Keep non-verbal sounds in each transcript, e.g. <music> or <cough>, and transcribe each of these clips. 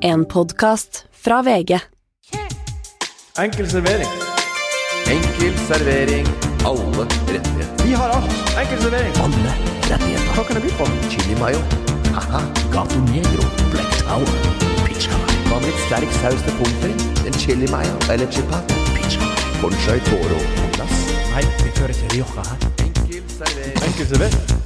En podkast fra VG. Enkel servering. Enkel servering. Alle rettigheter. Vi har alt. Enkel servering. Alle rettigheter. Hva kan det by på? Chili mayo. Haha. Gato Negro, Black Tower, Pizza Hva med litt sterk saus til pommes frites? En chili mayo eller chipat? Pizza Conchai toro glass. Nei, vi fører til Rioja her. Enkel servering. Enkel servering.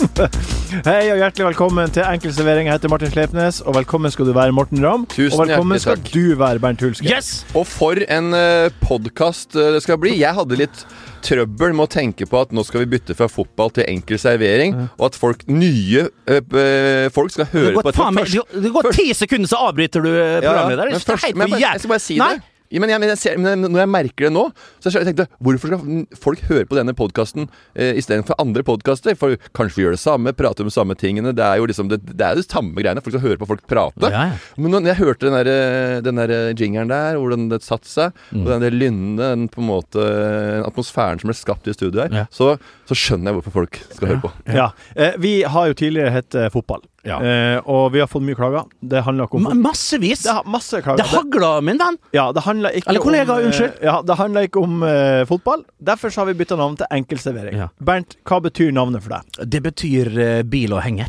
<laughs> Hei og hjertelig velkommen til Enkel servering. Jeg heter Martin Sleipnes, og velkommen skal du være, Morten Ramm. Tusen og velkommen skal takk. du være, Bernt Hulske. Yes! Og for en uh, podkast det skal bli. Jeg hadde litt trøbbel med å tenke på at nå skal vi bytte fra fotball til enkel servering, og at folk, nye øh, folk skal høre Det på meg- først- det går ti sekunder, så avbryter du programmet ja, der. Det er helt for jeg, jeg skal bare si Nei. det. Ja, men, jeg, men, jeg ser, men når jeg merker det nå, så jeg tenkte hvorfor skal folk høre på denne podkasten eh, istedenfor andre podkaster? For kanskje vi gjør det samme, prater om de samme tingene. Det er jo liksom det, det er det samme greiene. Folk skal høre på folk prate. Ja, ja. Men når jeg hørte den der, eh, den der jingeren der, hvordan det satte seg, Mm. og den der lynne, den på en måte eh, atmosfæren som ble skapt i studioet her, Ja. så, så skjønner jeg hvorfor folk skal høre på. Ja. Eh, vi har jo tidligere hett eh, fotball, Ja. eh, og vi har fått mye klager. Det handler ikke om Ma- Massevis. Det masse klager. Det hagla, min venn. Ja, det handler ikke Eller kollega, om, eh, unnskyld. Ja, det handler ikke om eh, fotball. Derfor så har vi bytta navn til Enkelservering. Ja. Bernt, hva betyr navnet for deg? Det betyr eh, bil og henger.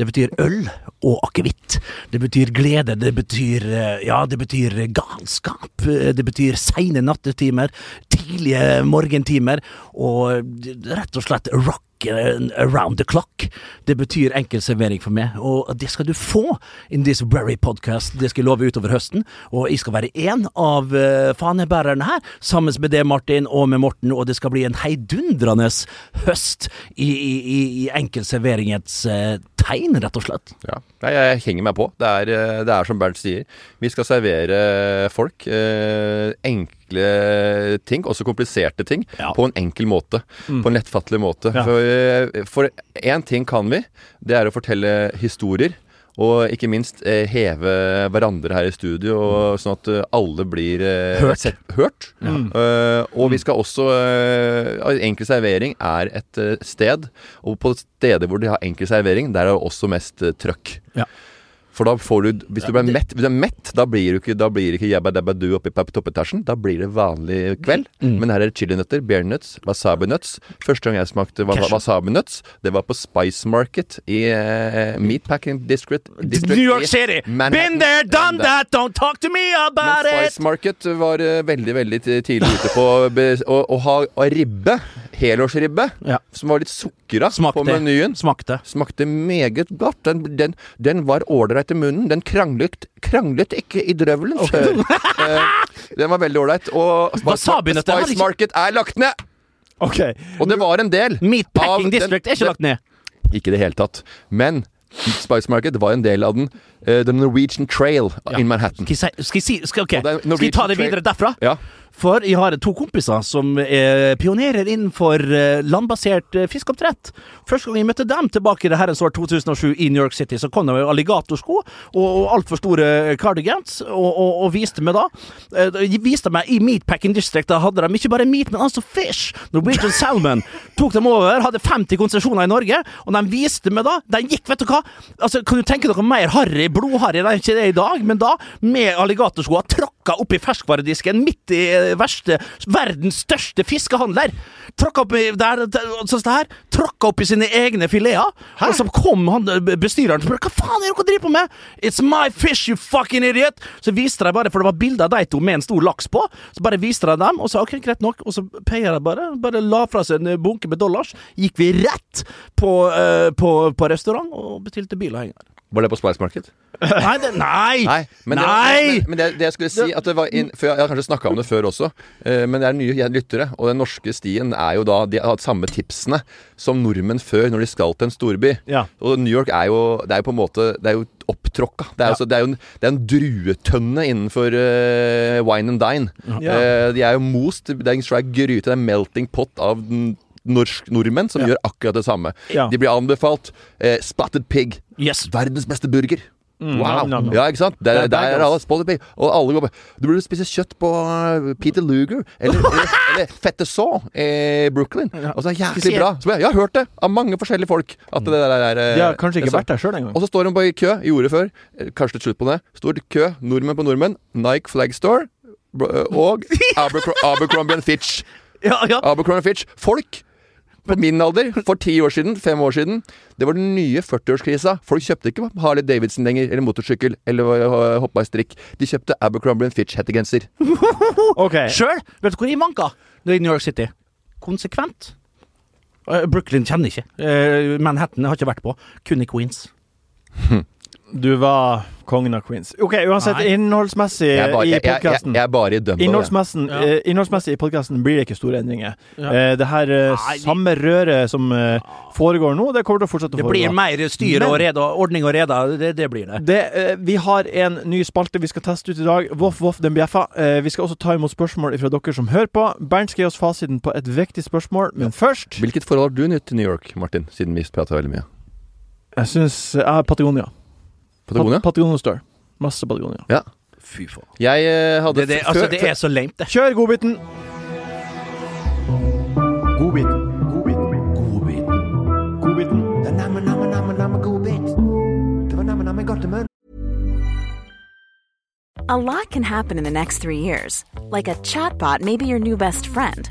Det betyr øl og akevitt. Det betyr glede. Det betyr Ja, det betyr galskap. Det betyr seine nattetimer, tidlige morgentimer og rett og slett rock eh, around the clock. Det betyr enkel servering for meg, og det skal du få in this very podcast. Det skal jeg love utover høsten, og jeg skal være en av uh, fanebærerne her, sammen med det, Martin, og med Morten, og det skal bli en heidundrende høst i, i, i, i enkel serveringens eh, tegn, rett og slett. Ja, Jeg, jeg henger meg på. Det er, eh, det er som Bernt sier. Vi skal servere folk eh, enkle ting, også kompliserte ting, Ja. på en enkel måte. På en lettfattelig måte. Ja. For, eh, for én ting kan vi. Det er å fortelle historier. Og ikke minst eh, heve hverandre her i studio, og, sånn at eh, alle blir eh, Hørt. Sett, hørt. Eh, og vi skal også uh, Enkel servering er et sted, og på steder hvor de har enkel servering, der er det også mest trøkk. Ja. For da får du Hvis du blir mett, hvis du er mett da blir du ikke, da blir det ikke jabba dabba du oppe i toppetasjen. Da blir det vanlig kveld. Mm. Men her er det chilinøtter, bear nuts, wasabi nuts. Første gang jeg smakte wa Cashew. wasabi nuts, det var på Spice Market i uh, Meatpacking District, District New York City! Manhattan. Been there, done that, don't talk to me about it! Spice Market var uh, veldig veldig tidlig ute på å, å ha ribbe, helårsribbe, Ja. som var litt sukra på menyen. Smakte. Smakte meget godt. Den, den, den var ålreit i munnen. Den kranglet, kranglet ikke i drøvelen. Eh, den var veldig ålreit. Og Spice, Wasabi-nøtter har Spice ikke- Market er lagt ned! Ok. Og det var en del. Meatpacking den- District er ikke lagt ned. Ikke i det hele tatt. Men Spice Market var en del av den eh, The Norwegian Trail in Manhattan. Skal jeg, si, skal si, skal, jeg ta det videre derfra? Ja. For jeg har to kompiser som er pionerer innenfor eh, landbasert eh, fiskeoppdrett. Første gang jeg møtte dem tilbake i det herrens år 2007 i New York City, så kom de med alligatorsko og, og altfor store cardigans, og, og, og viste meg da De viste meg i Meatpacking District. Da hadde de ikke bare meat, men altså fish. Norwegian salmon. <laughs> Tok dem over, hadde 50 konsesjoner i Norge, og de viste meg da De gikk, vet du hva Altså, Kan du tenke dere mer harry, blodharry, det er ikke det i dag, men da, med alligatorskoa, tråkka i ferskvaredisken midt i eh, verste Verdens største fiskehandler. Tråkka opp i der, sånn her. Tråkka opp i sine egne fileter. Og så kom han eh, bestyreren og spurte hva faen er det dere driver på med? It's my fish, you fucking idiot! Så viste de bare, for det var bilde av de to med en stor laks på, så bare viste de dem, og sa ok, greit nok, og så peier de bare. Bare la fra seg en bunke med dollars. Gikk vi rett på, uh, på, på restaurant og bestilte bil og henger. Var det på Spice Market? <laughs> Nei! Det, nei! Nei, men, Nei! Det, men, men det, det jeg skulle si at det var inn, for Jeg har kanskje snakka om det før også, eh, men det er nye lyttere. Og den norske stien er jo da De har hatt samme tipsene som nordmenn før når de skal til en storby. Ja. Og New York er jo Det er jo på en måte Det er jo opptråkka. Det er, Ja. altså, det er jo en, det er en druetønne innenfor uh, wine and dine. Ja. Uh, de er jo most. Det er en svær gryte. Det er melting pot av n- norsk nordmenn som gjør akkurat det samme. De blir anbefalt eh, spotted pig. Yes. Verdens beste burger. Wow! No, no, no. Ja, ikke sant? Der, er der er alle spotted pig. Og alle går på Du burde spise kjøtt på uh, Peter Luger eller, eller, eller Fette Saw i Brooklyn. Og så er det jævlig bra. Så jeg, har hørt det av mange forskjellige folk. At det der er eh, De har kanskje ikke vært der sjøl engang. Og så står de på i kø, gjorde det før, eh, kanskje litt slutt på det. Står kø, nordmenn på nordmenn, Nike Flag Store eh, og <laughs> Abercrombie Fitch. Ja, ja. Abercrombie Fitch. Folk på min alder, for ti år siden, fem år siden, det var den nye 40-årskrisa. Folk kjøpte ikke Harley Davidson lenger, eller motorsykkel, eller øh, hoppa i strikk. De kjøpte Abercrombie Fitch-hettegenser. <laughs> OK. Sjøl, vet du hvor jeg manka? Det er i New York City. Konsekvent. Brooklyn kjenner ikke. Eh, Manhattan har ikke vært på. Kun i Queens. <laughs> Du var kongen av Queens. OK, uansett, Nei. innholdsmessig Jeg bare, i jeg, jeg, podkasten jeg i jeg. Innholdsmessig, Ja. eh, innholdsmessig i podkasten blir det ikke store endringer. Ja. Eh, det her eh, Nei, samme røret som eh, foregår nå, det kommer til å fortsette å foregå. Det blir mer styr og reda, ordning og reda. Det, det blir det. Det, eh, vi har en ny spalte vi skal teste ut i dag. Voff, voff, den bjeffa. Eh, vi skal også ta imot spørsmål fra dere som hører på. Bernt skal gi oss fasiten på et viktig spørsmål, men først Hvilket forhold har du nytt til New York, Martin? Siden vi prater veldig mye. Jeg syns Jeg har Patagonia. Patagonia? Pat Patagonia Store. Masse Patagonia. Ja. Fy faen. Jeg eh, hadde Det, det, altså, det er så lame, det. Kjør godbiten! Godbiten. Godbiten. Godbiten. Godbiten. A lot can happen in the next three years. Like a chatbot may be your new best friend.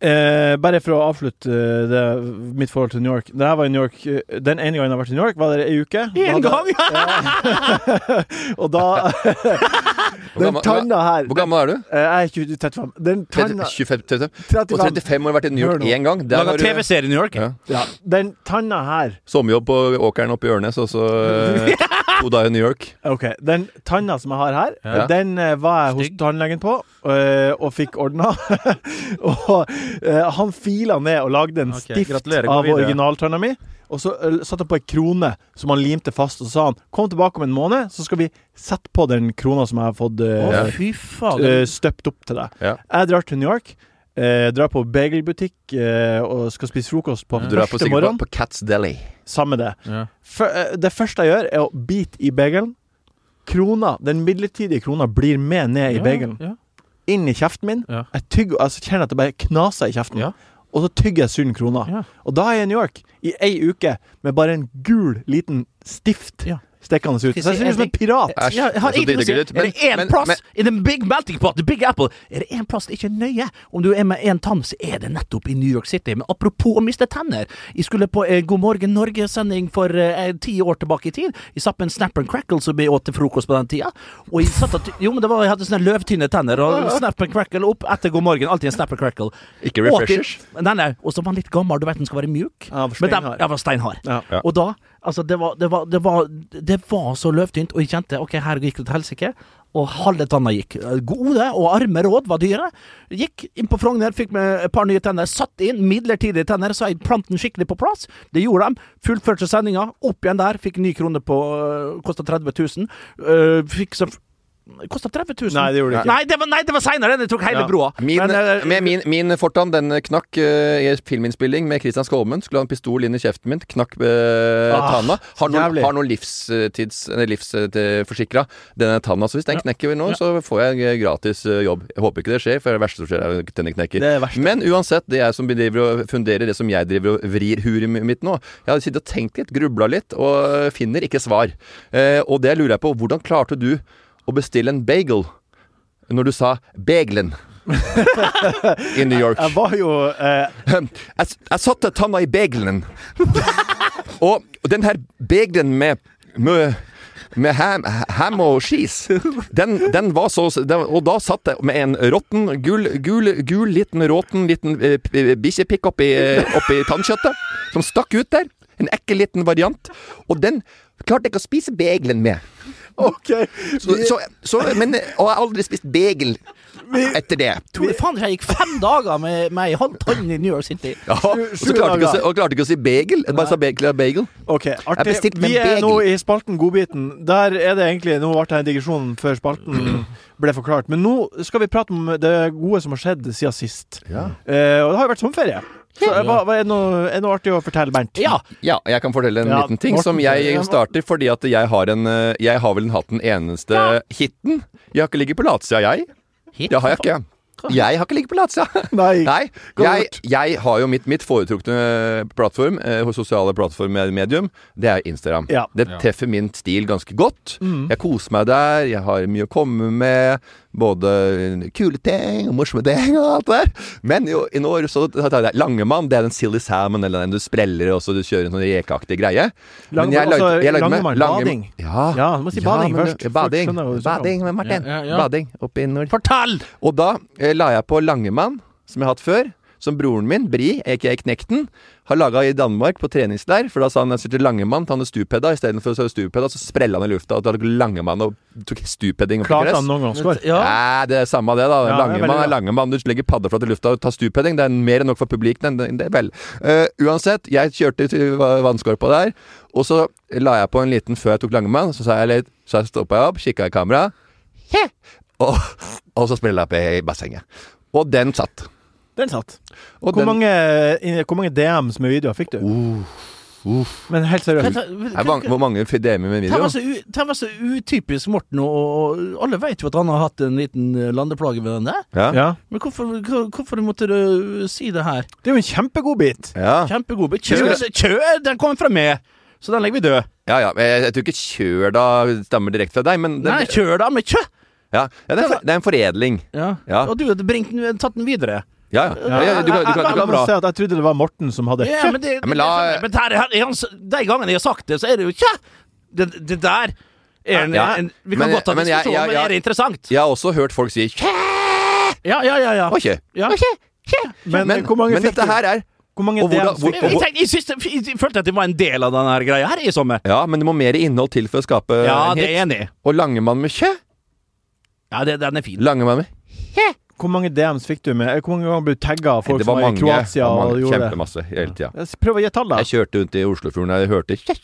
Eh, bare for å avslutte eh, det, mitt forhold til New York. Da jeg var i New York eh, Den ene gangen jeg har vært i New York, var det ei uke. Hadde- gang! <laughs> Og da Den tanna her Hvor gammel er du? Eh, Jeg er 20, 35. Den tanna 25, 35. 35. Og 35 har vært i New York én gang. Laga TV-serie i New York. Ja. ja, Den tanna her Sommerjobb på åkeren oppe i Ørnes, og så <laughs> to i New York. Ok, Den tanna som jeg har her, Ja. den eh, var jeg hos tannlegen på, øh, og fikk ordna. <laughs> og øh, han fila ned og lagde en okay, stift av originaltanna mi. Og så øh, satte han på ei krone som han limte fast, og så sa han kom tilbake om en måned, så skal vi sette på den krona som jeg har fått øh, oh, fy faen. støpt opp til deg. Ja. Jeg drar til New York. Eh, drar på bagelbutikk eh, og skal spise frokost på Du drar på, første sikkert på, morgen. på Cats Deli. Samme det. Ja. For, eh, det første jeg gjør, er å bite i bagelen. Krona, den midlertidige krona blir med ned i Ja, bagelen. ja. Inn i kjeften min. Ja. Jeg tygger, altså kjenner at det bare knaser i kjeften. Ja. Og så tygger jeg sunn krona. Ja. Og da er jeg i New York i ei uke med bare en gul liten stift Ja. Stikkende ut. Jeg ser ut som en pirat. Æsj. Ja, jeg har det er så ingenting å si. Er det én Men- plass men- i den big melting pot, the big apple Er det én plass det ikke er nøye om du er med én tann, så er det nettopp i New York City. Men apropos å miste tenner. Jeg skulle på eh, God morgen Norge-sending for eh, ti år tilbake i tid. Jeg satt med en Snap and Crackle som vi åt til frokost på den tida. Og jeg satt at, jo, men det var, jeg hadde sånne løvtynne tenner, og Snap and Crackle opp etter God morgen. Alltid en Snap and Crackle. Ikke Åt refreshers? Nei, nei. Og så var den litt gammel, du vet den skal være mjuk. Ja, for Men den- steinhard. Ja, var steinhard. Ja. Ja. Og da Altså, det var, det var, det var, det var så løvtynt, og jeg kjente ok, her gikk det til helsike. Og halve tanna gikk. Gode og arme råd var dyre. Gikk inn på Frogner, fikk med et par nye tenner, satt inn midlertidige tenner, så jeg planten skikkelig på plass. Det gjorde de. Fullførte sendinga. Opp igjen der, fikk ny krone på Kosta 30 000. Uh, fikk så kosta 30 000. Nei, det gjorde det ikke. Nei, det var, nei, det var seinere! Den tok hele Ja. broa. Min, Men, uh, med min, min Fortan den knakk uh, i filminnspilling med Christian Skolmen. Skulle ha en pistol inn i kjeften min. Knakk uh, Ah, tanna. Har noen, har noen livstids livsforsikra denne tanna. Så hvis den knekker nå, så får jeg gratis jobb. Jeg håper ikke det skjer, for det verste som skjer, er at tenner knekker. Er. Men uansett, det er jeg som driver og funderer det som jeg driver og vrir huret mitt nå. Jeg har sittet og tenkt litt, grubla litt, og finner ikke svar. Eh, og det lurer jeg på, hvordan klarte du å bestille en bagel når du sa bagelen? I New York. <laughs> Jeg var jo eh, <laughs> Jeg, jeg satte tanna i bagelen. <laughs> og den her bagelen med, med med ham, ham og cheese. Den, den var så den, Og da satt jeg med en råtten, gul, gul, gul liten råtten liten p- bikkjepikk oppi, eh, oppi tannkjøttet, som stakk ut der. En ekkel liten variant. Og den klarte jeg ikke å spise bagelen med. <laughs> OK. Så, så, så, men, og jeg har aldri spist bagel etter det. tror du faen ikke jeg gikk fem dager med, meg i halv tann i New York City? Ja, og så klarte jeg ikke si, og klarte ikke å si bagel. Jeg bare sa bagel. bagel. Okay, artig. bestilte med Vi er bagel. nå i spalten Godbiten. Der er det egentlig Nå ble det en digresjon før spalten <clears throat> ble forklart. Men nå skal vi prate om det gode som har skjedd siden sist. Ja. Eh, og det har jo vært sommerferie. Så eh, hva, hva er, det noe, er noe artig å fortelle, Bernt? Ja. Ja, jeg kan fortelle en Ja, liten ting Morten, som jeg starter fordi at jeg har en eh, Jeg har vel hatt den eneste hiten. Jeg har ikke ligget på latsida, jeg. Hit? Det har jeg ikke. Jeg har ikke ligget på latsida. <laughs> Nei. Nei. Jeg, jeg har jo mitt, mitt foretrukne plattform, eh, hos sosiale plattformmedium, det er Instagram. Ja. Det treffer min stil ganske godt. Jeg koser meg der. Jeg har mye å komme med. Både kule ting og morsomme ting og alt det der. Men jo, i år så tar jeg Langemann, det er den silly salmon, eller den du spreller og så du kjører en sånn rekeaktig greie. Men jeg Langemann, lagde- altså, jeg lagde med- Langemann, Lange- bading. Ja. Ja, du må si bading men- først. Bading. om. Bading med Martin. Ja, ja, ja. Bading oppe i nord. Fortell! Og da eh, la jeg på Langemann, som jeg har hatt før. Som broren min, Bri, aka Knekten, har laga i Danmark på treningsleir. For da sa han jeg sitter Langemann, ta han stupedda. Istedenfor stupedda, så sprella han i lufta og tok Langemann og tok stupedding opp i gress. han noen gang skår. Ja. Nei, det er samme det, da. Ja, langemann er er. Langemann. Du legger paddeflat i lufta og tar stupedding. Det er mer enn nok for publikum. Det, det er vel. Uh, uansett, jeg kjørte til va- vannskorpa der, og så la jeg på en liten før jeg tok Langemann. Så sa jeg litt Så stoppa jeg opp, kikka i kamera, og, og så sprella jeg opp i bassenget. Og den satt. Den satt. Og Hvor den, mange, i- hvor mange DMs med videoer fikk du? Men helt seriøst. er Hvor mange DM-er med video? det var så utypisk Morten, og, og alle vet jo at han har hatt en liten eh, landeplage med den der. Ja. Ja. Men hvorfor, hvorfor måtte du si det her? Det er jo en kjempegod bit. Ja. Kjempegod. Kjør, kjør! Den kommer fra meg! Så den legger vi død. ja, ja. Jeg, jeg tror ikke 'kjør' da stammer direkte fra deg, men den, Nei, kjør da med kjø! ja, ja, det, er, det er en foredling. Ja. Ja. Og du har tatt den videre. Ja, ja. ja, ja du, kan, du, kan, du kan bra. si jeg trodde det var Morten som hadde Ja, men det, Ja, men la- men der, De gangene jeg har sagt det, så er det jo ikke Det, det der er en, Ja, en Vi kan men- godt ta men jeg- diskusjon, men er det interessant? Jeg har også hørt folk si 'kjæ'. Ja, ja, ja. ja. Og kjø. ja. Men, Men, hvor mange men dette her er Hvor mange hvor, hvor, hvor- Jeg, tenkte, jeg, synes, jeg følte at det var en del av denne greia her i sommer. Ja, men det må mer innhold til for å skape Ja, en det er enig i. Og Langemann med kjø. Ja, det, den er fin. Langemann med Hvor mange DMs fikk du med? Hvor mange ganger ble du tagga av folk som var mange, i. Kroatia det var og mange gjorde det? Kjempemasse hele tida. Prøv å gi tall, da. Jeg kjørte rundt i Oslofjorden og jeg hørte kjæ,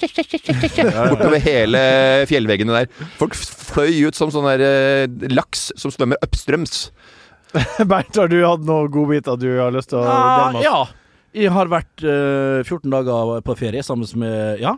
kjæ, bortover hele fjellveggene der. Folk fløy ut som sånne der, eh, laks som svømmer oppstrøms. <laughs> Bernt, har du hatt noen godbiter du har lyst til å dele med oss? ja. Jeg har vært uh, 14 dager på ferie sammen med Ja,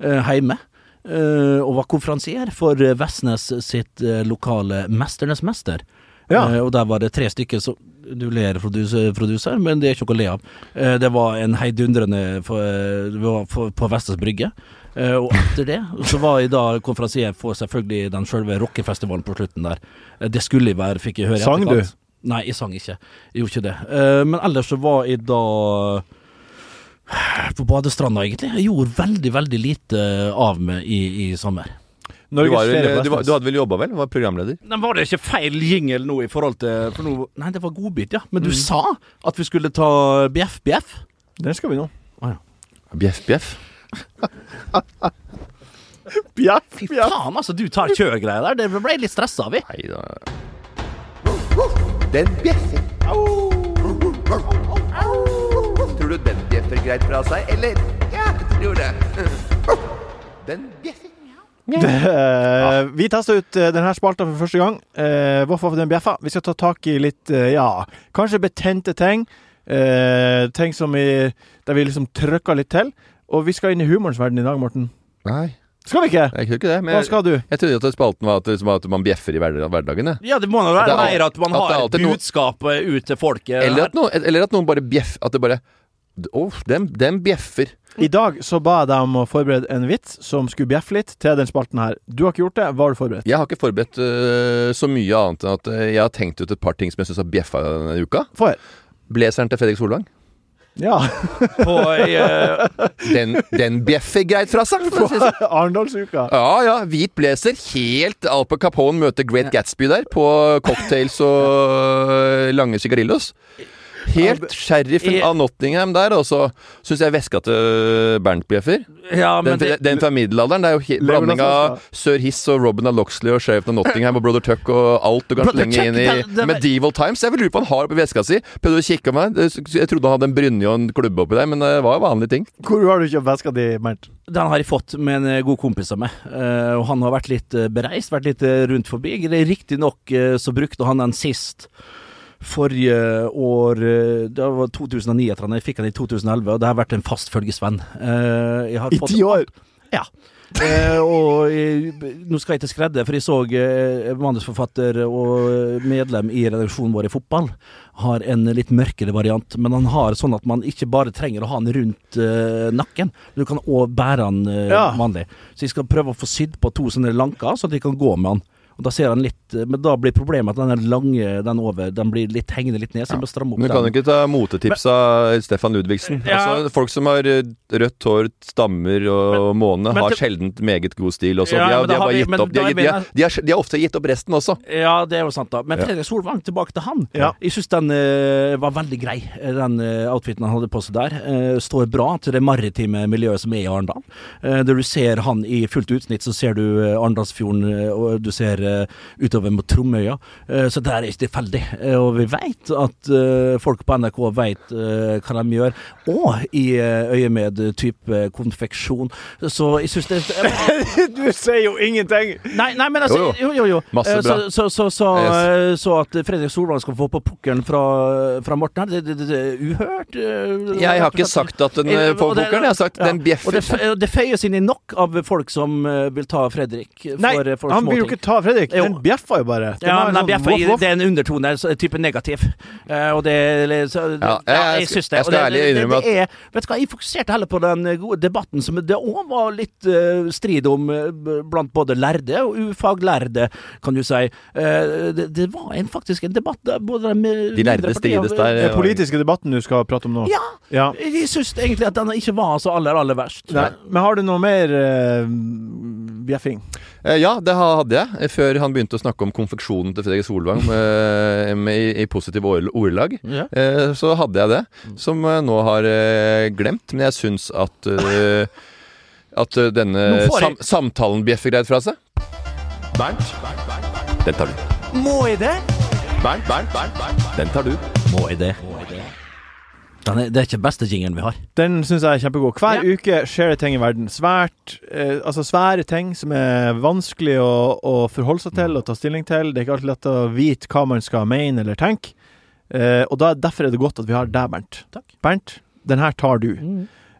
uh, hjemme. eh, og var konferansier for eh, Vestnes sitt eh, lokale Mesternes mester. Ja. Eh, og der var det tre stykker som Du ler, produser, men det er ikke noe å le av. Eh, det var en heidundrende eh, var på Vestas Brygge. Og etter det så var jeg da konferansier for selvfølgelig den sjølve rockefestivalen på slutten der. Det skulle jeg være, fikk jeg høre Sang du? Nei, jeg sang ikke. Jeg gjorde ikke det. Men ellers så var jeg da på badestranda, egentlig. Jeg gjorde veldig, veldig lite av meg i, i sommer. Du, var du, var, du hadde vel jobba vel? Var programleder? Nei, var det ikke feil jingle nå i forhold til for noe, Nei, det var godbit, ja. Men Mm. du sa at vi skulle ta bjeff, bjeff. Den skal vi nå. Bjeff, bjeff. <laughs> Bjeff, Fy faen, altså. Du tar kjørgreier der. Det ble jeg litt stressa av, vi. Nei da. Den bjeffer. Tror du den bjeffer greit fra seg, eller? Ja, jeg tror det. <laughs> Den bjeffer. Eh, vi tester ut eh, denne spalta for første gang. Eh, hvorfor den bjeffa? Vi skal ta tak i litt, ja, kanskje betente ting. Eh, ting som vi, der vi liksom trøkker litt til. Og vi skal inn i humorens verden i dag, Morten. Nei, Skal vi ikke? jeg tror ikke det. Men Hva skal du? jeg trodde at spalten var at, liksom, at man bjeffer i hverdagen. jeg. Ja, det må nå være at er mer at man at har et alltid noe- budskap ut til folket. Eller at, noen, eller at noen bare bjeff At det bare Å, dem, dem bjeffer. I dag så ba jeg deg om å forberede en vits som skulle bjeffe litt til den spalten her. Du har ikke gjort det. Hva har du forberedt? Jeg har ikke forberedt uh, så mye annet enn at øh, jeg har tenkt ut et par ting som jeg syns har bjeffa denne uka. Få. Blazeren til Fredrik Solvang. Ja. på eh, Den, den bjeffer greit fra seg. sånn. Arendalsuka. Ja, ja. Hvit blazer. Helt Al Capone møter Great Gatsby der, på cocktails og øh, lange sigarillos. Helt sheriffen av Nottingham der, og så syns jeg veska til Bernt bjeffer. Ja, Den, det, den fra middelalderen. Det er jo he- blanding av Sir Hiss og Robin av Loxley og sheriffen av Nottingham og Brother Tuck og alt du kan Brother slenge inn i det- det- Medieval Times. Jeg vil lure på han har oppi veska si. Prøvde å kikke på meg. Jeg trodde han hadde en brynje og en klubbe oppi der, men det var vanlige ting. Hvor har du kjøpt veska di, Bernt? den har jeg fått med en eh, god kompis av meg. Eh, og han har vært litt eh, bereist, vært litt rundt forbi. Riktignok uh, så brukte han den sist forrige år eh, Det var 2009 etter han. Jeg fikk den i 2011, og det har vært en fast følgesvenn. Eh, I ti år? Ja. Eh, og jeg, nå skal jeg til skredde, for jeg så eh, manusforfatter og medlem i redaksjonen vår i fotball har en litt mørkere variant, men han har sånn at man ikke bare trenger å ha den rundt eh, nakken, du kan òg bære den Ja. vanlig. Så jeg skal prøve å få sydd på to sånne lanker, så at jeg kan gå med den. Og da ser han litt Men da blir problemet at den er lange, den over, den blir litt hengende litt ned, så jeg må stramme opp Men du kan den. ikke ta motetips av Stefan Ludvigsen. Ja. Altså, folk som har eh, rødt hår, stammer og måne, har det- sjelden meget god stil også. Ja, de, har, de har har bare vi- gitt opp. De har, de, har, de, de har ofte gitt opp resten også. Ja, det er jo sant, da. Men Ja. Fredrik Solvang, tilbake til han. Ja. Jeg syns den uh, var veldig grei, eh, den uh, outfiten han hadde på seg der. Uh, står bra til det maritime miljøet som er i Arendal. Der du ser han i fullt utsnitt, så ser du Arendalsfjorden, og du ser utover mot Tromøya. Eh, så det er ikke tilfeldig. Eh, og vi vet at eh, folk på NRK vet hva de gjør, og i øye med type konfeksjon. Så jeg syns det <laughs> du sier jo ingenting! Nei, nei, men altså Jo, Jo, jo. jo. Masse Eh, bra. Så, så, så, så, Yes. eh, så at Fredrik Solvang skal få på pukkelen fra, fra Morten her, det, det, det, er uhørt. eh, Jeg har ikke sagt at den får eh, pokeren, jeg har sagt ja. den bjeffer. og det føyes inn i nok av folk som eh, vil ta Fredrik for, Nei, for han vil jo ikke ta Fredrik. Jo. Den bjeffa jo bare. Den Ja, men den bjeffer i- voff, voff. det er en undertone, type negativ. Uh, og det så, Ja, jeg- jeg jeg syns det. jeg skal ærlig innrømme at er, Vet du hva, jeg fokuserte heller på den eh, gode debatten som det òg var litt uh, strid om uh, blant både lærde og ufaglærde, kan du si. Eh, det, det var en, faktisk en debatt der både de De lærde strides der. Den politiske debatten du skal prate om nå. Ja! Ja. Jeg syns egentlig at den ikke var så aller, aller verst. Nei. Men har du noe mer bjeffing? Eh, Ja, det hadde jeg. eh, Før han begynte å snakke om konfeksjonen til Fredrik Solvang med, <laughs> med, i, i positive ordelag. Ja. Eh, Så hadde jeg det, som jeg nå har eh, glemt. Men jeg syns at eh, At eh, denne sam samtalen bjeffer greit fra seg. Bernt. Den tar du. Må jeg det? Bernt, Bernt, Bernt, Bernt. Den tar du. Må jeg det? Den er, det er ikke beste jingeren vi har. Den syns jeg er kjempegod. Hver Ja. uke skjer det ting i verden. Svært, eh, altså svære ting som er vanskelig å, å forholde seg til og ta stilling til. Det er ikke alltid lett å vite hva man skal mene eller tenke. Eh, og da, derfor er det godt at vi har deg, Bernt. Takk. Bernt, den her tar du.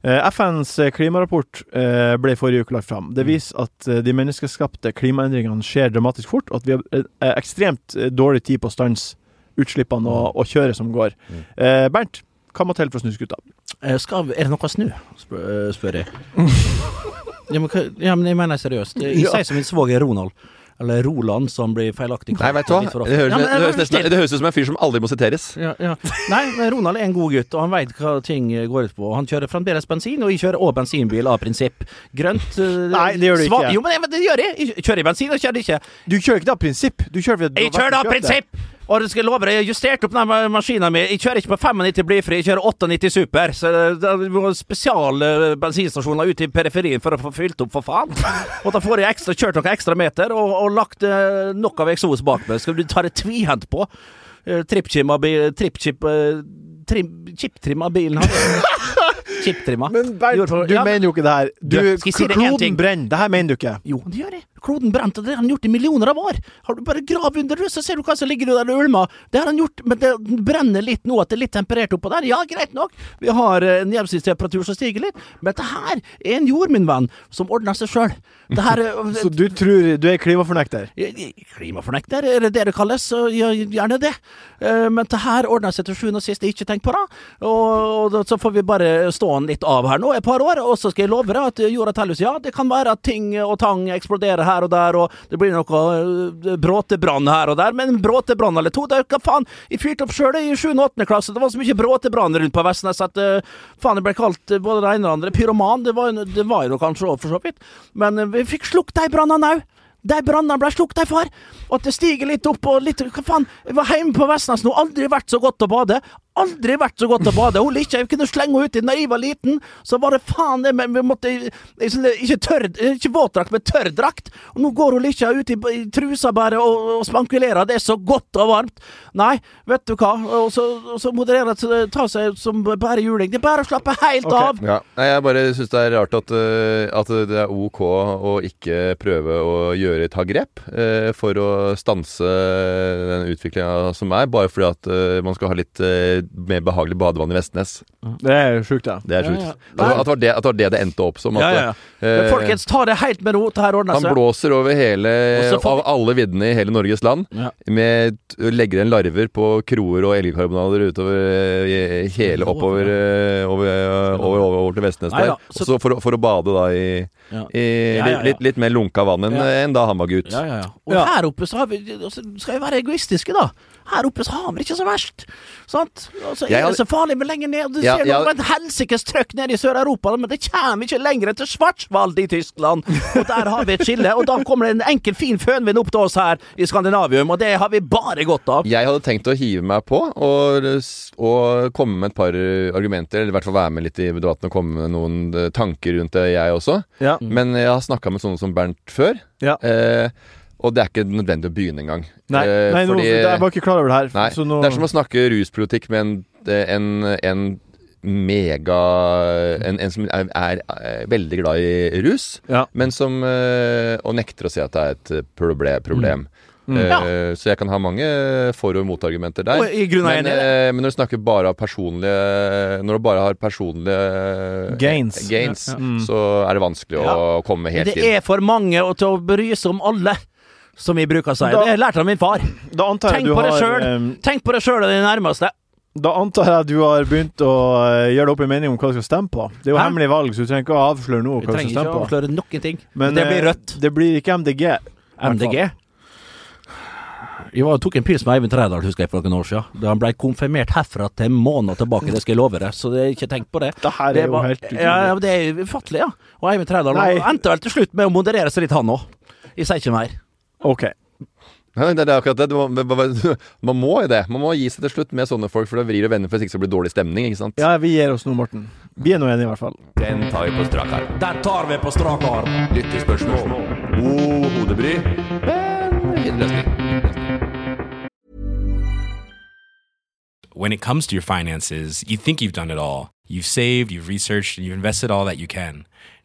Eh, FNs eh, klimarapport eh, ble forrige uke lagt fram. Det viser at eh, de menneskeskapte klimaendringene skjer dramatisk fort, og at vi har eh, ekstremt dårlig tid på å stanse utslippene og, og kjøret som går. Eh, Bernt, hva må til for å snu skuta? Eh, Skal, er det noe å snu? Spør, eh, spør jeg. <laughs> ja, men, ja, men jeg mener seriøst. Jeg Ja. sier som min svoger Ronald. Eller Roland, som blir feilaktig Nei, vet du hva? Det høres, Ja, men, det, høres nesten, det høres ut som en fyr som aldri må siteres. ja, ja. Nei, men Ronald er en god gutt, og han veit hva ting går ut på. Han kjører fremdeles bensin, og jeg kjører òg bensinbil av prinsipp. Grønt eh, Nei, det gjør du ikke. Jo, men det gjør jeg. Jeg kjører bensin, og kjører ikke. Du kjører ikke det av prinsipp. Du kjører fordi du Jeg har vært kjører det av prinsipp! Og det skal jeg love deg, jeg har justert opp den ma- maskinen min. Jeg kjører ikke på 95 blyfri, jeg kjører 98 super. Så det er spesialbensinstasjoner eh, bensinstasjoner ute i periferien for å få fylt opp, for faen. <laughs> Og da får jeg ekstra, kjørt noen ekstra meter og, og lagt eh, nok av eksos bak meg. Skal du ta det tvihendt på? Uh, Trippchip bil- trippchip trim, Chiptrim av bilen hans. <laughs> chiptrimma. Men Bernt, du Ja, mener jo ikke det her. Du, Du, jeg si det en ting? kloden brenner. Det her mener du ikke. Jo, det gjør jeg. Kloden brent, og det har han gjort i millioner av år. Har du bare grav under det, så ser du hva som ligger der og ulmer. Det har han gjort, men det brenner litt nå, at det er litt temperert oppå der. Ja, greit nok, vi har eh, en gjennomsnittstemperatur som stiger litt, men dette her er en jord, min venn, som ordner seg sjøl. Er <laughs> Så du tror du er klimafornekter? Klimafornekter, er det det det kalles? Så ja, gjerne det. Eh, Men det her ordner seg til sjuende og sist, ikke tenk på det. Og, og så får vi bare stå den litt av her nå et par år, og så skal jeg love deg at jorda teller Ja, det kan være at ting og tang eksploderer her og der, og det blir noe eh, bråtebrann her og der, men bråtebrann eller to, det er hva faen? Jeg fyrte opp sjøl i 7. og 8. klasse, det var så mye bråtebrann rundt på Vestnes at eh, faen, det ble kalt eh, både det ene og det andre. Pyroman, det var, det var jo kanskje òg, for så vidt, men eh, vi fikk slukt de brannene òg. De brannene ble slukt, de far. Og at det stiger litt opp og litt Hva faen? Jeg var hjemme på Vestnes nå, aldri vært så godt å bade. Aldri vært så godt å bade. Hun ikke, jeg kunne slenge henne uti da jeg var liten. Så var det faen det, men vi måtte Ikke tørr, ikke våtdrakt, men tørrdrakt. Og nå går hun Likkja ut i, i trusa bare og, og spankulerer. Det er så godt og varmt. Nei, vet du hva. Og så, og så modererer det, ta seg som bare juling. Det er bare å slappe helt okay. av. Ja. Nei, jeg bare syns det er rart at, eh, at det er ok å ikke prøve å gjøre ta grep eh, for å stanse den utviklinga som er, bare fordi at eh, man skal ha litt eh, mer behagelig badevann i Vestnes. Det er sjukt, ja. Det er sjukt. ja. At, at, det var det, at det var det det endte opp som. At, Ja, ja, ja. Eh, folkens, ta det helt med ro. Det her ordner han seg. blåser over hele av alle viddene i hele Norges land. Ja. Med Legger en larver på kroer og elgkarbonader utover eh, hele oppover eh, over, eh, over, over, over til Vestnes der. så- for, for å bade da i, Ja. i Ja, ja, ja. Litt, litt mer lunka vann enn Ja. enn da han var gutt. Ja, ja, ja. Og Ja. her oppe så har vi altså, Skal vi være egoistiske, da? Her oppe så har vi det ikke så verst. Sant? Altså, er det så farlig med lenger ned? Du ser ja. noe et helsikes trøkk nede i Sør-Europa, men det kommer ikke lenger til Schwarzwald i Tyskland. Og der har vi et skille. Og da kommer det en enkel, fin fønvind opp til oss her i Skandinavium, og det har vi bare godt av. Jeg hadde tenkt å hive meg på og, og komme med et par argumenter, eller i hvert fall være med litt i debatten og komme med noen eh, tanker rundt det, jeg også. Ja. Men jeg har snakka med sånne som Bernt før. Ja. Eh, og det er ikke nødvendig å begynne engang. Nei, Eh, nei nå, fordi- jeg var ikke klar over det her. Nei, så nå, Det er som å snakke ruspolitikk med en, en, en mega en, en som er, er, er veldig glad i rus, Ja. men som eh, Og nekter å si at det er et proble problem. Mm. Eh, Ja. Så jeg kan ha mange for- og motargumenter der. Og men, eh, men når du snakker bare av personlige Når du bare har personlige Gains. gains Ja, ja. Mm. så er det vanskelig å komme helt inn. Det inn. er for mange å bry seg om alle. Som vi bruker å si. Da- Det lærte jeg av min far. Jeg Tenk på har em, Tenk på det sjøl og de nærmeste. Da antar jeg at du har begynt å eh, gjøre deg opp en mening om hva du skal stemme på. Det er jo Hæ? hemmelig valg, så du trenger ikke å avsløre noe Vi trenger ikke å avsløre noen ting. Men det blir eh, rødt. Det blir ikke MDG. MDG. Jeg tok en pils med Eivind Trædal husker jeg for noen år siden. Da han ble konfirmert herfra til måneder tilbake. Det skal jeg love deg. Så det, ikke tenk på det. Det her er Det jo helt utrolig. Ja, ja, det er ufattelig, ja. Og Eivind Trædal endte vel til slutt med å moderere seg litt, han òg. Jeg sier ikke mer. OK. Det, det er akkurat det. <laughs> Man må jo det. Man må gi seg til slutt med sånne folk, for det vrir og vender for hvis ikke så blir det dårlig stemning. ikke sant? Ja, vi gir oss nå, Morten. Vi er nå enige, i hvert fall. Den tar vi på strak arm. Den tar vi på strak arm. Lyttespørsmål. God hodebry, men fin løsning. when it comes to your finances, you think you've done it all. You've saved, you've researched, and you've invested all that you can.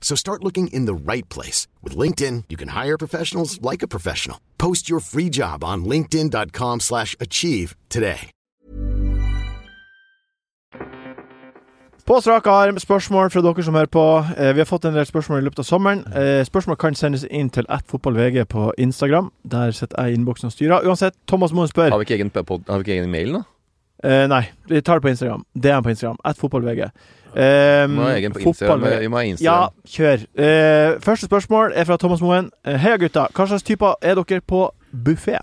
So start looking in the right place. With LinkedIn, you can hire professionals like a professional. Post your free job on linkedin.com slash achieve today. På strak arm, spørsmål fra dere som hører på. Eh, vi har fått en del spørsmål i løpet av sommeren. Eh, spørsmål kan sendes inn til attfotballvg på Instagram. Der sitter jeg i innboksen og styrer. Uansett, Thomas Moen spør Har vi ikke egen, pod- har vi ikke egen mail nå? Eh, nei, vi tar det på Instagram. DM på Instagram. At fotball-VG. Vi må egen på Instagram. Vi må ha Ja, kjør. Uh, første spørsmål er fra Thomas Moen. Eh, Heia, gutta. Hva slags typer er dere på buffé?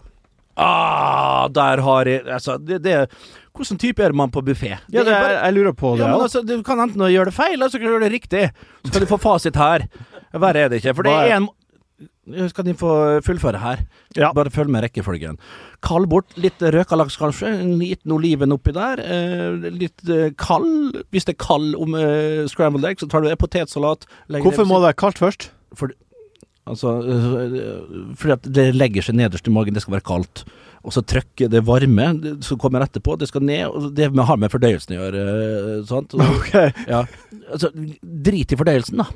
Ah, der har jeg Altså, det, det Hvordan type er man på buffé? Ja, det er, jeg lurer på det. Ja, men altså, Du kan enten gjøre det feil, eller så kan du gjøre det riktig. Så kan du få fasit her. Verre er det ikke. For det er- er en Skal de få fullføre her? Ja. Bare følg med rekkefølgen. Kald bort. Litt røkalaks, kanskje. En liten oliven oppi der. Eh, litt eh, kald. Hvis det er kald om eh, scrambled egg, så tar du potetsalat. Hvorfor må det være kaldt først? for, Altså, øh, fordi at det legger seg nederst i magen, det skal være kaldt. Og så trykker det varme det som kommer etterpå, det skal ned. Og det har med fordøyelsen å gjøre. øh, Sant? Og- <laughs> Ok. Ja. Altså, drit i fordøyelsen, da.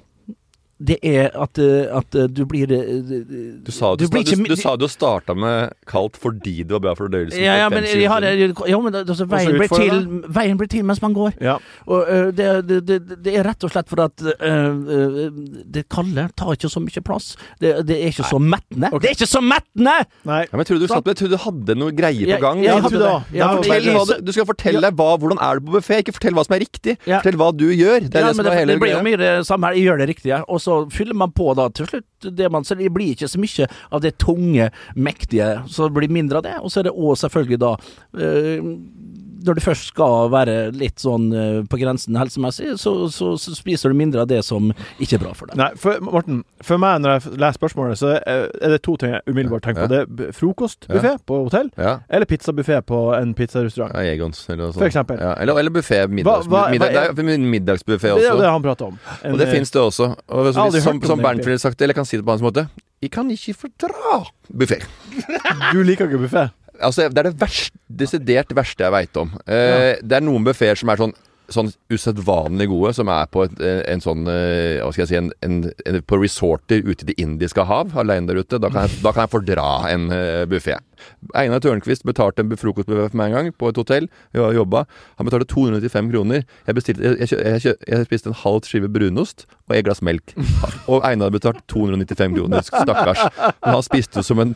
Det er at, øh, at øh, du blir øh, Du sa du, blir du, ikke- du, sa du starta med kaldt fordi det var bra for fordøyelsen. ja, ja, men, jeg har, jo, men altså, veien, blir til, veien blir til mens man går. Ja. Og uh, det, det, det, er rett og slett for at uh, det kalde tar ikke så mye plass. Det, det er ikke så mettende. Okay. Det er ikke så mettende! Nei. ja, men jeg trodde du, satt, jeg trodde du hadde noe greier på gang. jeg Ja, hadde du det. Ja, Ja, Fortell jeg hva du, du skal fortelle hva, hvordan er det på buffé, ikke fortell hva som er riktig. Ja. Fortell hva du gjør. Det er ja, det som er hele det blir jo mye det samme her. Jeg gjør det riktige, og så fyller man på da til slutt det man ser. det blir ikke så mye av det tunge, mektige, så det blir mindre av det. Og så er det òg selvfølgelig da øh, Når du først skal være litt sånn øh, på grensen helsemessig, så, så, så spiser du mindre av det som ikke er bra for deg. Nei, for, Morten, for meg når jeg leser spørsmålet, så er det to ting jeg umiddelbart tenker på. Det er frokostbuffé ja. på hotell, Ja. eller pizzabuffé på en pizzarestaurant. Ja, Egons eller noe sånt. For eksempel. Ja, eller, eller buffé. Middags, Hva- hva- middag, hva er- det er Det er det han prater om. En, Og det finnes det også. Og så, aldri som, som Bernt ville sagt det, eller jeg kan si det på hans måte Jeg kan ikke fordra buffé. Du liker ikke buffé? Altså, det er det verste, desidert verste jeg veit om. Eh, Det er noen buffeer som er sånn Sånn usedvanlig gode, som er på et, eh, en sånn eh, Hva skal jeg si en, en, en, På resorter ute i Det indiske hav, alene der ute. Da kan jeg, da kan jeg fordra en uh, buffé. Einar Tørnquist betalte en frokostbuffé for meg en gang, på et hotell. Vi har jobba. Han betalte 295 kroner. Jeg, bestilte, jeg, jeg, jeg, jeg, jeg spiste en halv skive brunost og et glass melk. Og Einar betalte 295 kroner. Stakkars. Men han spiste jo som en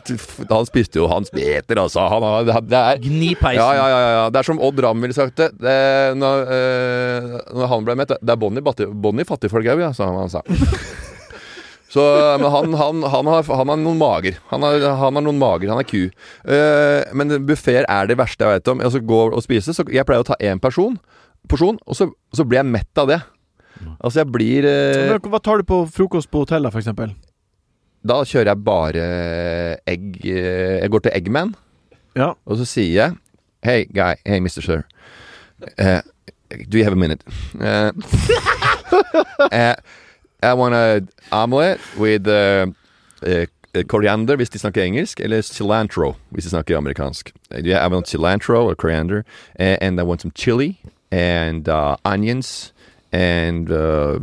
Han spiste jo hans beter, altså. Han, det er Gnipeisen. ja, ja, ja, ja, ja. Det er som Odd Ramm ville sagt det. det når, øh, når han ble mett Det er Bonnie, Bonnie fattigfolk òg, ja, sa han. han sa. Så, men han, han, han, har, han har noen mager. Han har, han har noen mager, han er ku. Uh, men buffeer er det verste jeg vet om. Altså gå og spise, så Jeg pleier å ta én person, porsjon, og så, så blir jeg mett av det. Altså jeg blir uh, Hva tar du på frokost på hotell, da, for eksempel? Da kjører jeg bare egg eh, Jeg går til Eggman. Ja. Og så sier jeg Hey guy, hey Mr. Sir Uh, Do you have a minute? Uh, eh, <laughs> I want a omelette with uh, eh, coriander hvis de snakker engelsk, eller cilantro hvis de snakker amerikansk. You have- I want cilantro or coriander, eh, and I want some chili and uh, onions and uh,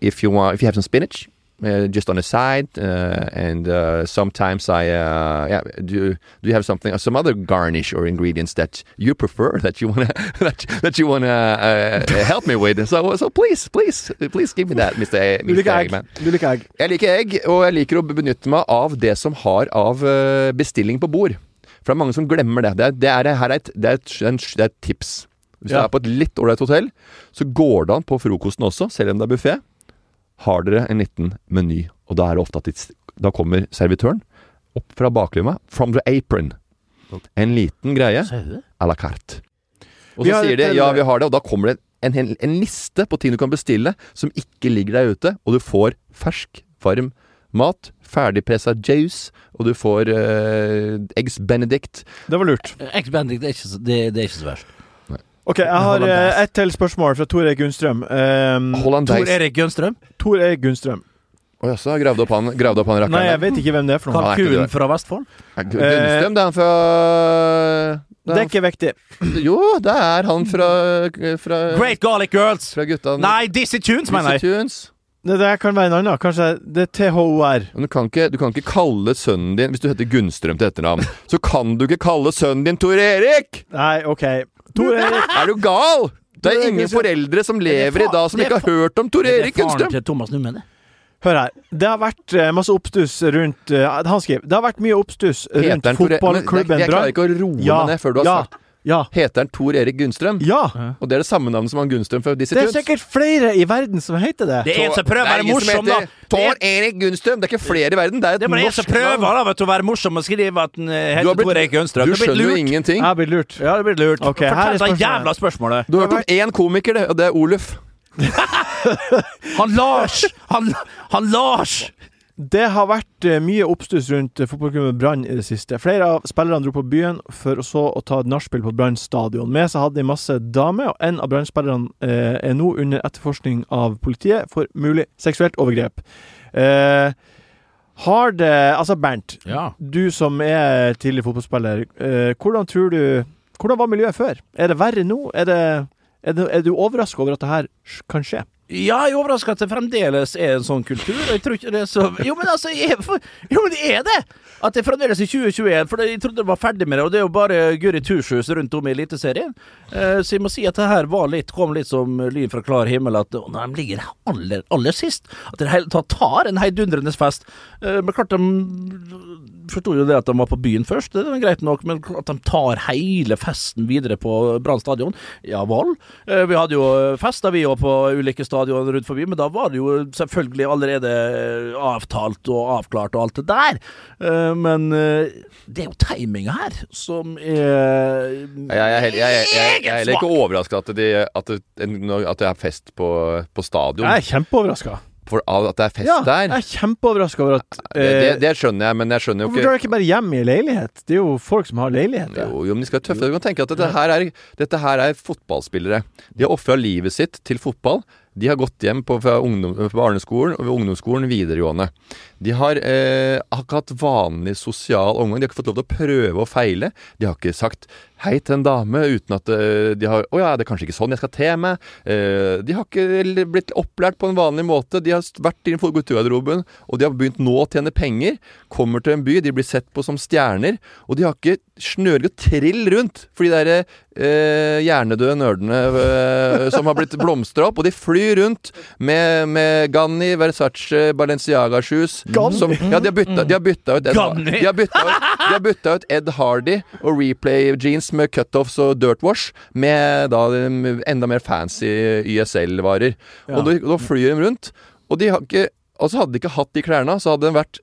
if you want, if you have some spinach, uh, just on the side, uh, and uh, sometimes I, uh, yeah, do do you have something, some other garnish or ingredients that you prefer <laughs> that you wanna <laughs> that, that you wanna uh, help me with? So so please, please, please give me that, Mr. A- <laughs> Du liker egg. Eggman. Du liker egg. Jeg liker egg, og jeg liker å benytte meg av det som har av bestilling på bord. For det er mange som glemmer det. Det er, det er, her er et, det er et, det er et tips. Hvis Ja. du er på et litt ålreit hotell, så går det an på frokosten også, selv om det er buffé. Har dere en liten meny, og da er det ofte at de, da kommer servitøren opp fra baklomma, from the apron. En liten greie à la carte. Og så sier de ja, vi har det, og da kommer det en, en, en liste på ting du kan bestille som ikke ligger der ute, og du får fersk, varm mat, ferdigpressa juice, og du får uh, eggs benedict. Det var lurt. Eggs Benedict det er ikke så, det, det er ikke så verst. Ok, jeg har eh, ett til spørsmål fra Tor Erik Gunnstrøm. Um, Tor Hollandaise. Erik Gunnstrøm. Tor Erik Gunnstrøm. Å jaså, gravde opp han, gravde opp han rakkeren? Nei, jeg vet ikke hvem det er for noe. Han er ikke Kalkun det. fra Vestfold. Er Gu- Gunnstrøm, det er han fra Det er ikke viktig. Jo, det er han fra, fra Great Garlic Girls! Fra gutta Nei, Dizzie Tunes, mener jeg! Tunes. Det der kan være en annen. Kanskje det er THOR. Men du kan, ikke, du kan ikke kalle sønnen din Hvis du heter Gunnstrøm til etternavn, <laughs> så kan du ikke kalle sønnen din Tor Erik! Nei, OK. Tor <laughs> Erik. Er du gal?! Det er ingen foreldre som lever i dag som ikke har hørt om Tor Erik Gunnstrøm! Det er faren til Thomas Numme, det. Hør her. Det har vært eh, masse oppstuss rundt eh, Han skriver Det har vært mye oppstuss rundt fotballklubben Brann. Jeg klarer ikke å roe Ja, meg ned før du har ja. sagt Ja. Heter han Tor Erik Gunnstrøm? Ja! Og det er det samme navnet som han Gunnstrøm fra Dizzie Det er sikkert flere i verden som heter det. Det er en som prøver å være morsom, da. Tor Erik Gunnstrøm! Det er ikke flere i verden, det er et Det er bare en som norsk prøver navn. da, vet du, å være morsom og skrive at han eh, Du, har heter Tor Erik Gunnstrøm. du er skjønner jo ingenting. Jeg har blitt lurt. Ja, det blir lurt. Okay, Fortell det jævla spørsmålet. Du har hørt om én komiker, det, og det er Oluf. <laughs> Han Lars! Han, han Lars! Det har vært eh, mye oppstuss rundt eh, fotballklubben Brann i det siste. Flere av spillerne dro på byen for så å ta et nachspiel på Brann stadion. Med seg hadde de masse damer, og en av Brann-spillerne eh, er nå under etterforskning av politiet for mulig seksuelt overgrep. Eh, har det Altså, Bernt, Ja. du som er tidlig fotballspiller, eh, hvordan tror du Hvordan var miljøet før? Er det verre nå? Er, det, er, det, er du overraska over at det her kan skje? Ja, jeg er overraska at det fremdeles er en sånn kultur. Jeg ikke det er så Jo, men altså jeg, Jo, men det er det! At det fremdeles er 2021. For jeg trodde det var ferdig med det, og det er jo bare Guri Tushus rundt om i Eliteserien. Eh, så jeg må si at det her var litt, kom litt som lyn fra klar himmel. At når de ligger aller, aller sist, at de i tar en heidundrende fest. Eh, men klart de forsto jo det at de var på byen først, det er greit nok, men at de tar hele festen videre på Brann stadion, ja vel. Eh, vi hadde jo fest da vi òg på ulike stadion rundt forbi, men da var det jo selvfølgelig allerede avtalt og avklart og alt det der. Eh, men eh, det er jo timinga her som er Jeg, er heller- jeg, jeg, jeg, jeg er heller ikke overraska at, at, det, at det er fest på, på stadion. Jeg er kjempeoverraska. For at det er fest Ja, der. jeg er kjempeoverraska over at Det, det, eh, det skjønner jeg, men jeg skjønner jo ikke Hvorfor drar dere ikke bare hjem i leilighet? Det er jo folk som har leilighet. Jo, jo, men de skal være tøffe. Du kan tenke at dette her er, dette her er fotballspillere. De har ofra livet sitt til fotball. De har gått hjem på, fra ungdom, på barneskolen og ved ungdomsskolen videregående. De har, eh, ikke hatt vanlig sosial omgang. De har ikke fått lov til å prøve og feile. De har ikke sagt hei til en dame uten at eh, de har 'Å ja, det er kanskje ikke sånn jeg skal te meg'. Eh, de har ikke blitt opplært på en vanlig måte. De har vært i guttegarderoben, og de har begynt nå å tjene penger. Kommer til en by, de blir sett på som stjerner. Og de har ikke snører og trill rundt for de derre eh, hjernedøde nerdene eh, som har blitt <laughs> blomstra opp. Og de flyr rundt med, med Ganni, Versace, Balenciaga-shoes. Som, ja, de har bytta, de har bytta ut Ed, Ganni. de har bytta ut, ut Ed Hardy og replay jeans med cutoffs og dirtwash med da um, enda mer fancy YSL-varer. Ja. Og da, flyr de rundt. Og de ikke så hadde de ikke hatt de klærne, så hadde de vært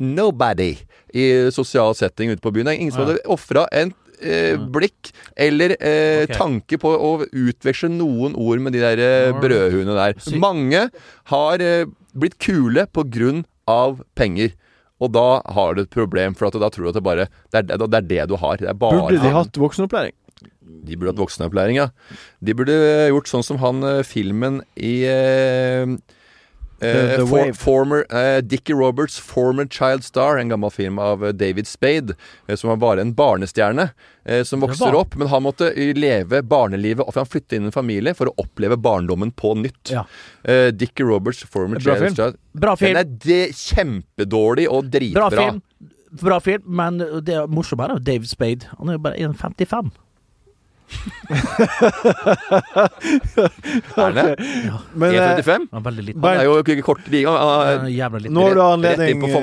nobody i sosial setting ute på byen. Ingen som hadde ofra en eh, blikk eller eh, okay. tanke på å utveksle noen ord med de der eh, brødhuene der. Mange har eh, blitt kule på grunn av penger. Og da har du et problem, for at da tror du at det bare Det er det, er det du har. Det bare Burde de hatt voksenopplæring? de burde hatt voksenopplæring, ja. De burde gjort sånn som han eh, filmen i eh, The- The for, former, eh, Dickie Roberts' 'Former Child Star', en gammel film av eh, David Spade, eh, som var bare en barnestjerne eh, som vokser opp. Men han måtte eh, leve barnelivet, og han flytte inn i en familie for å oppleve barndommen på nytt. Ja. Eh, Dickie Roberts' 'Former Bra Child film. Star'. Bra film. Den er de, kjempedårlig og dritbra. Bra film. Bra film, men det er morsomt er jo David Spade. Han er jo bare 1,55. <laughs> Er det? Men eh, 1,35? Han er veldig liten. Han er jo ikke kort han Han er liten. nå har du Rett anledning inn på på.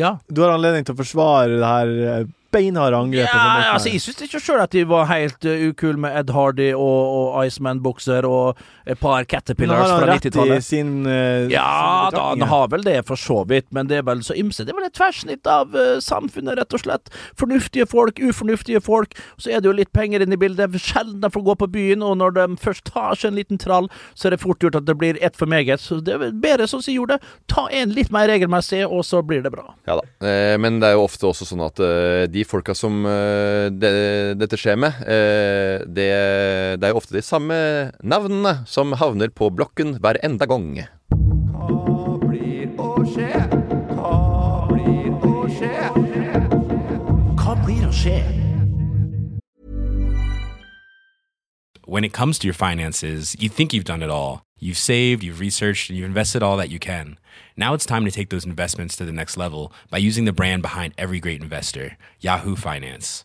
Ja. Du har anledning til å forsvare det her eh, beinharde angrepet. Ja, altså, jeg syns ikke sjøl at de var helt uh, ukule med Ed Hardy og, og Iceman-bukser og et par Caterpillars har han fra rett i 90-tallet. sin uh, Ja sine da, han har vel det for så vidt, men det er vel så ymse. Det er vel et tverrsnitt av uh, samfunnet, rett og slett. Fornuftige folk, ufornuftige folk. Så er det jo litt penger inne i bildet. Det Sjelden de får gå på byen, og når de først tar seg en liten trall, så er det fort gjort at det blir ett for meget. Så det er vel bedre sånn som jeg gjorde. Ta en litt mer regelmessig, og så blir det bra. Ja da. Eh, men det er jo ofte også sånn at eh, de folka som eh, det, dette skjer med, eh, det, det er jo ofte de samme navnene som havner på blokken hver enda gang. Hva blir å skje? Hva blir å skje? Hva blir å skje? When it comes to your finances, you think you've done it all. You've saved, you've researched, and you've invested all that you can. Now it's time to take those investments to the next level by using the brand behind every great investor, Yahoo Finance.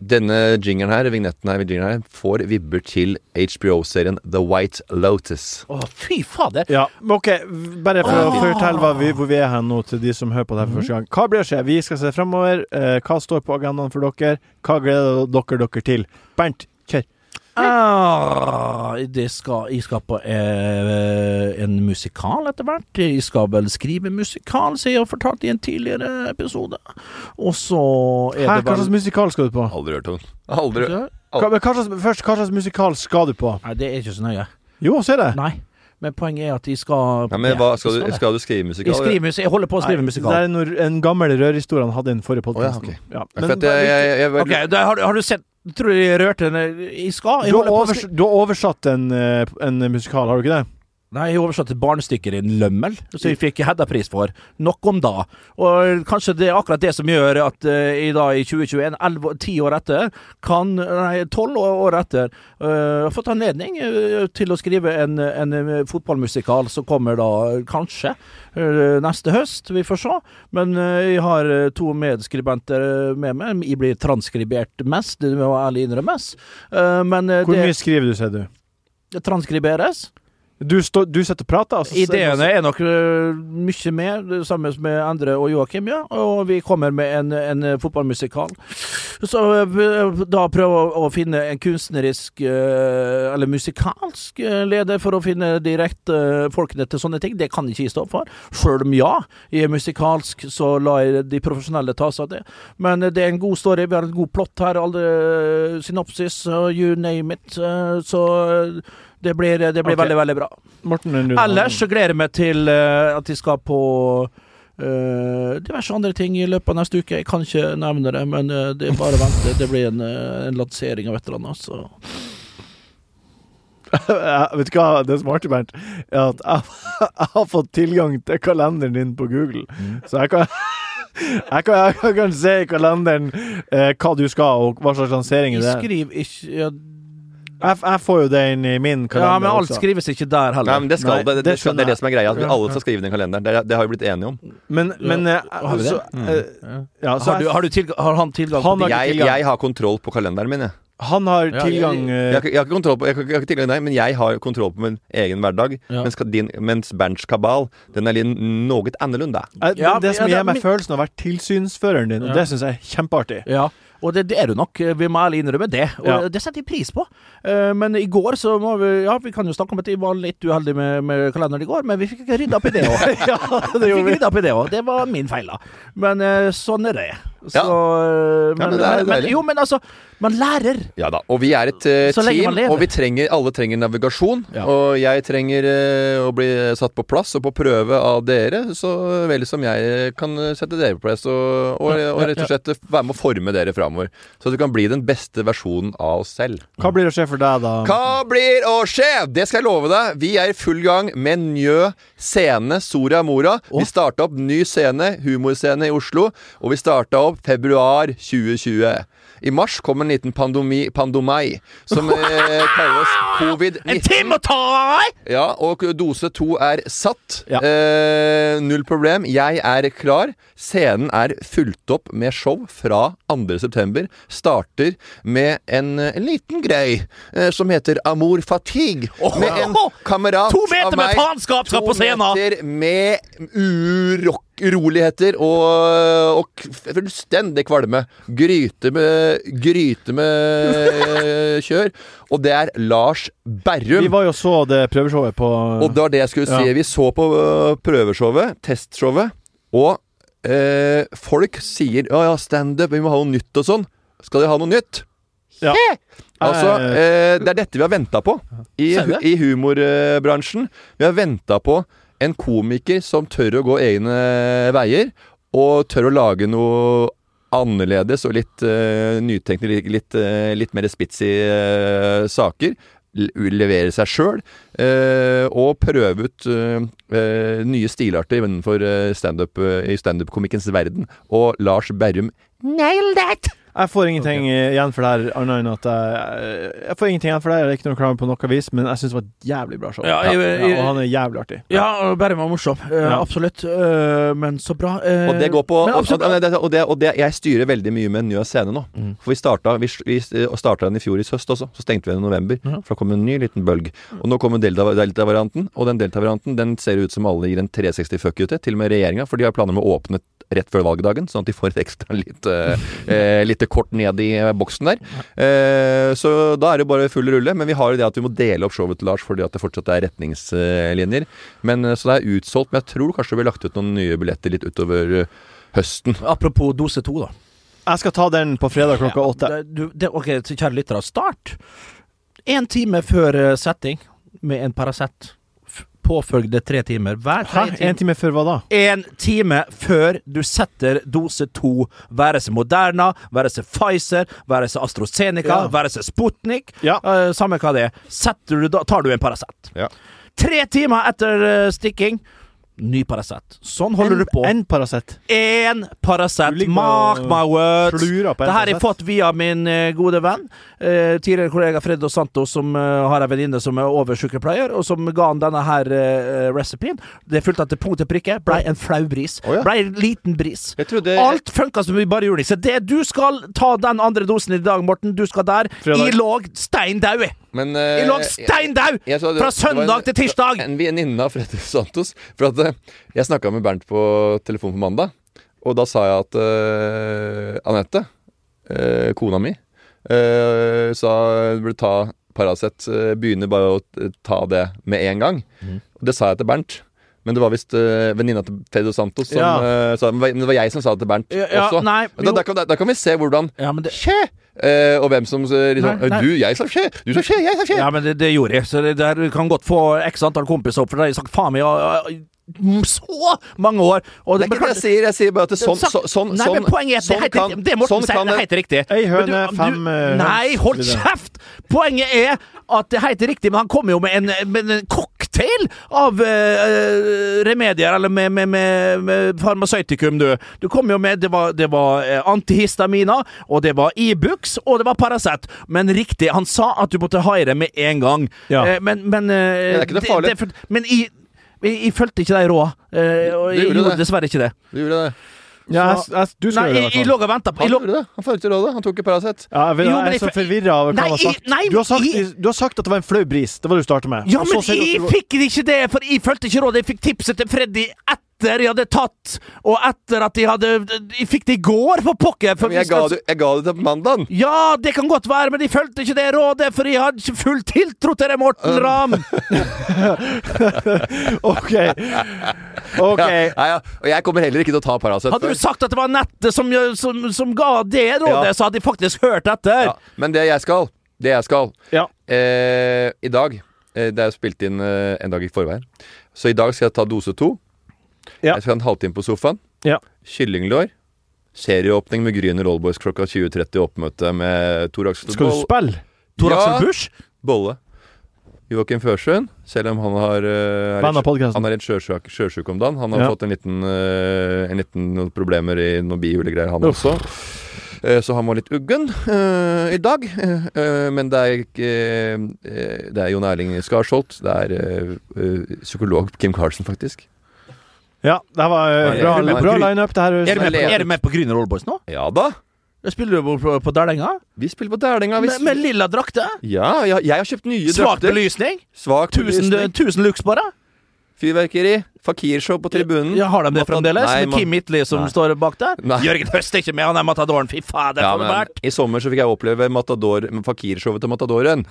Denne jingeren her, vignetten her, jingeren her, får vibber til HBO-serien The White Lotus. Å, fy fader! Ja, men OK, bare for å fortelle vi, hvor vi er her nå til de som hører på det her for første gang. Hva blir å skje? Vi skal se fremover. Eh, hva står på agendaen for dere? Hva gleder dere dere til? Bernt. Ah, det skal, jeg skal på eh, en musikal etter hvert. Jeg skal vel skrive musikal, som jeg har fortalt i en tidligere episode. Og så er Hæ, det hva slags musikal skal du på? Aldri hørt om. Aldri. Hva, men hva slags, først, hva slags musikal skal du på? Nei, det er ikke så nøye. Jo, se det. Nei. Men poenget er at de skal Ja, men hva, skal, du, skal du skrive musikal? Jeg, skriver, jeg holder på å skrive Nei, musikal. Det er når, en gammel rørhistorie han hadde i den forrige podkasten. ja, jeg, jeg, jeg, da har, du- har du sett Tror du de rørte den i skal. Du, har holder på å overs, skrive du har oversatt en, eh, en musikal, har du ikke det? Nei, jeg oversatte barnestykker i en lømmel, så jeg fikk Hedda-pris for. Nok om da. Og kanskje det er akkurat det som gjør at uh, i dag i 2021, 11, 10 år etter, kan Nei, 12 år etter, uh, har fått anledning eh, til å skrive en, en eh, fotballmusikal som kommer da kanskje uh, neste høst. Vi får se. Men uh, jeg har eh, to medskribenter med meg. Jeg blir transkribert mest, det må ærlig innrømmes. Uh, men eh, Hvor det, mye skriver du, sier du? det transkriberes. Du, stå, du sitter og prater, altså, Ideene er nok øh, mye med, sammen med Endre og Joakim, ja. Og vi kommer med en, en fotballmusikal. Så øh, da prøve å, finne en kunstnerisk øh, eller musikalsk leder for å finne de rette øh, folkene til sånne ting. Det kan ikke jeg stå for. Sjøl om ja, jeg er musikalsk, så lar jeg de profesjonelle ta seg av det. Men det er en god story. Vi har en god plott her. Alle synopsis, you name it. Så det blir, det blir okay. veldig, veldig bra. Morten, er du- Ellers så gleder jeg meg til uh, at de skal på Uh, diverse andre ting i løpet av neste uke. Jeg kan ikke nevne det, men uh, det er bare å vente. Det blir en, uh, en lansering av et eller annet. Så. Jeg- <laughs> Vet du hva det smarte, Bernt? Er at jeg, <laughs> jeg har fått tilgang til kalenderen din på Google. Så jeg kan <laughs> jeg kan, jeg kan se i kalenderen eh, hva du skal, og hva slags lansering det er. skriver ikke ja, Jeg, jeg får jo det inn i min kalender. ja, men alt også. skrives ikke der Nei, heller. men det skal Nei, det. Det, det skal, det er det som er greia. At vi alle skal skrive den kalenderen. Det, det har vi blitt enige om. Men, men ja. har så, mm. ja, så Har, du, har, du tilgang, har han tilgang Han på det? Jeg, jeg har kontroll på kalenderen min, jeg. Han har Ja, tilgang Jeg eh, har, ikke- jeg har ikke kontroll på Jeg jeg har ikke tilgang til deg, men jeg har kontroll på min egen hverdag. Ja. Mens, din, mens Bernts kabal, den er litt noe annerledes. eh, Ja, Det, det som ja, gir meg min- følelsen av å være tilsynsføreren din, og det syns jeg er kjempeartig. Ja, og det, det er du nok. Vi må ærlig innrømme det. Og Ja. det setter jeg pris på. Eh, men i går så må vi Ja, vi kan jo snakke om at vi var litt uheldige med, med kalenderen i går, men vi fikk ikke rydda opp i det òg. <laughs> Ja, det Vi fikk rydda opp i det òg. Det var min feil, da. Men eh, sånn er det. Så, Ja. Men, Ja, men, det er men, jo, men altså, man lærer. Ja da. Og vi er et uh, team, og vi trenger, alle trenger navigasjon. Ja. Og jeg trenger uh, å bli satt på plass og på prøve av dere, så vel som jeg kan sette dere på plass og, og, og rett og slett være med å forme dere framover. Så at du kan bli den beste versjonen av oss selv. Hva blir å skje for deg, da? Hva blir å skje? Det skal jeg love deg. Vi er i full gang med Njø scene Soria Moria. Vi starta opp ny scene, humorscene i Oslo, og vi starta opp februar 2020. I mars kom en liten pandomi, pandomei som eh, kalles <laughs> covid-19. En time å ta! Ja, og dose to er satt. Ja. Eh, null problem. Jeg er klar. Scenen er fulgt opp med show fra 2.9. Starter med en, eh, en liten grei eh, som heter Amour fatigue. med en kamerat To meter med meg. faenskap skal på scenen! To meter med urokk uroligheter og, og fullstendig kvalme. Gryte med Gryte med <laughs> kjør. Og det er Lars Berrum. Vi var jo så det prøveshowet på Og det var det jeg skulle si. Ja. Vi så på øh, prøveshowet, testshowet, og eh, folk sier 'Å ja, standup, vi må ha noe nytt og sånn. Skal de ha noe nytt? Ja. Altså, Eh, det er dette vi har venta på i, i humorbransjen. Vi har venta på en komiker som tør å gå egne veier, og tør å lage noe annerledes og litt uh, nytenkende, litt, eh, litt mer spitsy uh, saker. L- Levere seg sjøl, og prøve ut eh, eh, nye stilarter innenfor eh, eh, i standup-komikkens verden. Og Lars Berrum nail that! Jeg får ingenting igjen for det her, annet enn at jeg Jeg får ingenting igjen for det. Jeg er ikke noe klar på noe vis, men jeg syns det var et jævlig bra show. Ja, jeg- jeg- og han er jævlig artig. Ja, og Berrum var morsom. Eh, Ja. Absolutt. Uh, men så bra. Uh, Og det går på og, og, det, og, det, og det, Jeg styrer veldig mye med en ny scene nå. Mm. For vi starta, vi, vi starta den i fjor i høst også. Så stengte vi den i november. Ja. For da kom en ny liten bølg. Og nå kommer delta- delta-varianten. og den delta-varianten den ser ut som alle gir en 360 fuck you til. Til og med regjeringa. For de har planer om å åpne rett før valgdagen, sånn at de får et ekstra lite, eh, eh, lite kort ned i eh, boksen der. Eh, så da er det bare full rulle. Men vi har jo det at vi må dele opp showet til Lars fordi at det fortsatt er retningslinjer. Men eh, Så det er utsolgt. Men jeg tror kanskje vi har lagt ut noen nye billetter litt utover høsten. Apropos dose to, da. Jeg skal ta den på fredag klokka åtte. Ja, du, det, ok, kjære lyttere, start en time før setting med en Paracet. Påfølgde tre timer. Hver tredje time. En time før hva da? En time før du setter dose to, være seg Moderna, være seg Pfizer, være seg AstraZeneca, Ja. være seg Sputnik, Ja. Uh, samme hva det er, du, da tar du en Paracet. Ja. Tre timer etter uh, stikking, ny Paracet. Sånn holder En- du på. En Paracet. Én Paracet. Mark my words. En Det her har jeg fått via min eh, gode venn, eh, tidligere kollega Fred Dos Santos, som eh, har en venninne som er oversykepleier, og som ga han denne her eh, recipeen. Det fulgte han til punkt og prikke. Blei en flau bris. Oh, ja. Blei en liten bris. Trodde Alt funka som vi bare gjorde. Så det du skal ta den andre dosen i dag, Morten. Du skal der. Fredag. I lå stein dau, jeg. Men uh, Jeg lå stein Fra søndag en- til tirsdag! En venninne av Fredrik Santos. For at uh, jeg snakka med Bernt på telefon på mandag, og da sa jeg at uh, Anette, uh, kona mi, uh, sa du burde ta Paracet. begynne bare å ta det med en gang. Og det sa jeg til Bernt. Men det var visst uh, venninna til Fredrik Santos som Ja. eh, sa Men det var jeg som sa det til Bernt Ja, ja, også. nei, da, da, kan, da, da kan vi se hvordan Ja, men det, Skje! Eh, og hvem som eh, liksom Nei, nei. Du, jeg sa skje! Du sa skje! Jeg sa skje! Ja, men det, det gjorde jeg, så det der kan godt få x antall kompiser opp, for det har jeg sagt faen meg så mange år. Og Det er ikke det jeg sier. Jeg sier bare at det, sånn, så, sånn, Nei, men sånn- poenget er det sånn er kan- det Morten sånn sier, det heter riktig. Ei høne, du- fem, du- eh, Nei, hold kjeft! Poenget er at det heter riktig, men han kommer jo med en, med en cocktail av eh, remedier, eller med, med, med, med farmasøytikum, du. Du kom jo med Det var, det var antihistamina, og det var Ibux, og det var Paracet. Men riktig, han sa at du måtte ha i det med en gang. Ja. Eh, men men eh, det er ikke noe farlig. det- men jeg, jeg, jeg fulgte ikke de råda, eh, og jeg gjorde gjorde dessverre ikke det. Du gjorde det. Ja, jeg, jeg, du skal Nei, gjøre det. jeg, lå og venta på Han gjorde det. Han fulgte rådet. Han tok ikke Paracet. Ja, jeg, Jo, jeg er så forvirra over hva Nei, han har sagt. nei, du, har sagt jeg- du har sagt at det var en flau bris. Det var det du starta med. Ja, Og så men jeg du- fikk ikke det, for jeg fulgte ikke rådet. Jeg fikk tipset til Freddy etter jeg hadde tatt, og etter at jeg hadde Jeg fikk det i går, for pokker! For jeg skal- jeg ga det til mandagen. Ja, det kan godt være, men jeg fulgte ikke det rådet, for jeg hadde ikke full tiltro til det, Morten Ramm! <laughs> OK. OK. Ja, ja. Og jeg kommer heller ikke til å ta Paracet Hadde du sagt at det var nettet som, som, som ga det rådet, så hadde jeg faktisk hørt etter. Ja, men det jeg skal, det jeg skal Ja. eh, I dag eh, Det er spilt inn eh, en dag i forveien. Så i dag skal jeg ta dose to. Ja. Jeg skal ha en halvtime på sofaen. Ja. Kyllinglår. Serieåpning med Grüner Oldboys klokka 20.30. Oppmøte med Tor Aksel Skal du spille? Tor Ja. Aksel Busch? Bolle. Joakim Førsund, selv om han har uh, Han er litt sjøsjuk sjøsjuk om dagen. Han har Ja. fått en liten, uh, en liten problemer i noen bihulegreier, han Uff. også. Uh, Så han var litt uggen i dag. Men det er ikke Det er Jon Erling Skarsholt. Det er psykolog Kim Carlsen, faktisk. Ja, det var eh, bra, bra lineup. Det Er du med, på- er du med på Grüner Oldboys nå? Ja da! Jeg spiller du på, på Dælenga? Vi spiller på Dælenga. Vi Med, med lilla drakter? Ja, jeg, jeg har kjøpt nye Svak drakter. belysning? Svak Tusen, belysning. tusen lux bare? Fyrverkeri. Fakirshow på tribunen. Ja, har de det fremdeles? Nei, med Kim Midtly som Nei. står bak der? Nei. Jørgen Høst er ikke med, han er matadoren. Fy fader, Ja, for men vært! I sommer så fikk jeg oppleve Matador, Fakirshowet til Matadoren.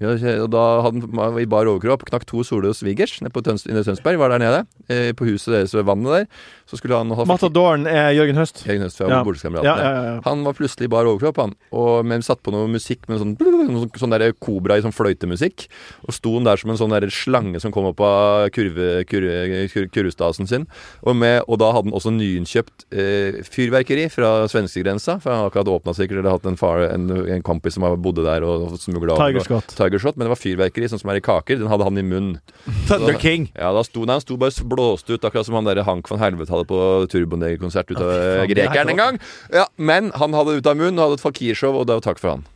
ja, og da hadde han i bar overkropp knakk to soler hos svigers nede på Tøns Tønsberg. Var der nede, eh, på huset deres ved vannet der. Så skulle han ha Matadoren er Jørgen Høst. Jørgen Høst fra Ja. Ja, ja, ja, ja. Han var plutselig i bar overkropp, han. Og, men satt på noe musikk med sånn, sånn, sånn der kobra i sånn fløytemusikk. Og sto han der som en sånn der slange som kom opp av kurve, kurve, kur- kurustasen sin. Og, med, og da hadde han også nyinnkjøpt eh, fyrverkeri fra svenskegrensa. For han har akkurat åpna sikkert, eller hatt en, far, en, en kompis som bodde der og smugla Tigershot. Tiger men det var fyrverkeri, sånn som er i kaker. Den hadde han i munnen. <laughs> Thunder King. Ja, da sto, nei, han sto bare blåste ut, akkurat som han der Hank van Helvete hadde på Turboneger-konsert ut av er Grekeren en gang. Ja, men han hadde det ut av munnen, hadde et fakirshow, og det var takk for han.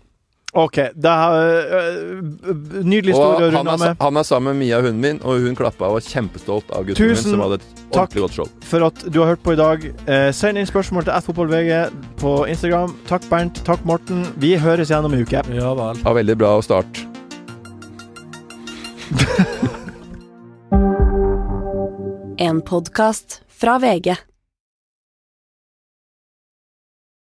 OK. Det er øh, øh, Nydelig historie å runde med. han er sammen med Mia, hunden min, og hun klappa og var kjempestolt av gutten min, Tusen som hadde et takk. ordentlig godt show. for at du har hørt på i dag. Eh, send inn spørsmål til fotballvg på Instagram. Takk, Bernt. Takk, Morten. Vi høres igjen om en uke. Ja vel. Ja, veldig bra start. <laughs> En podkast fra VG.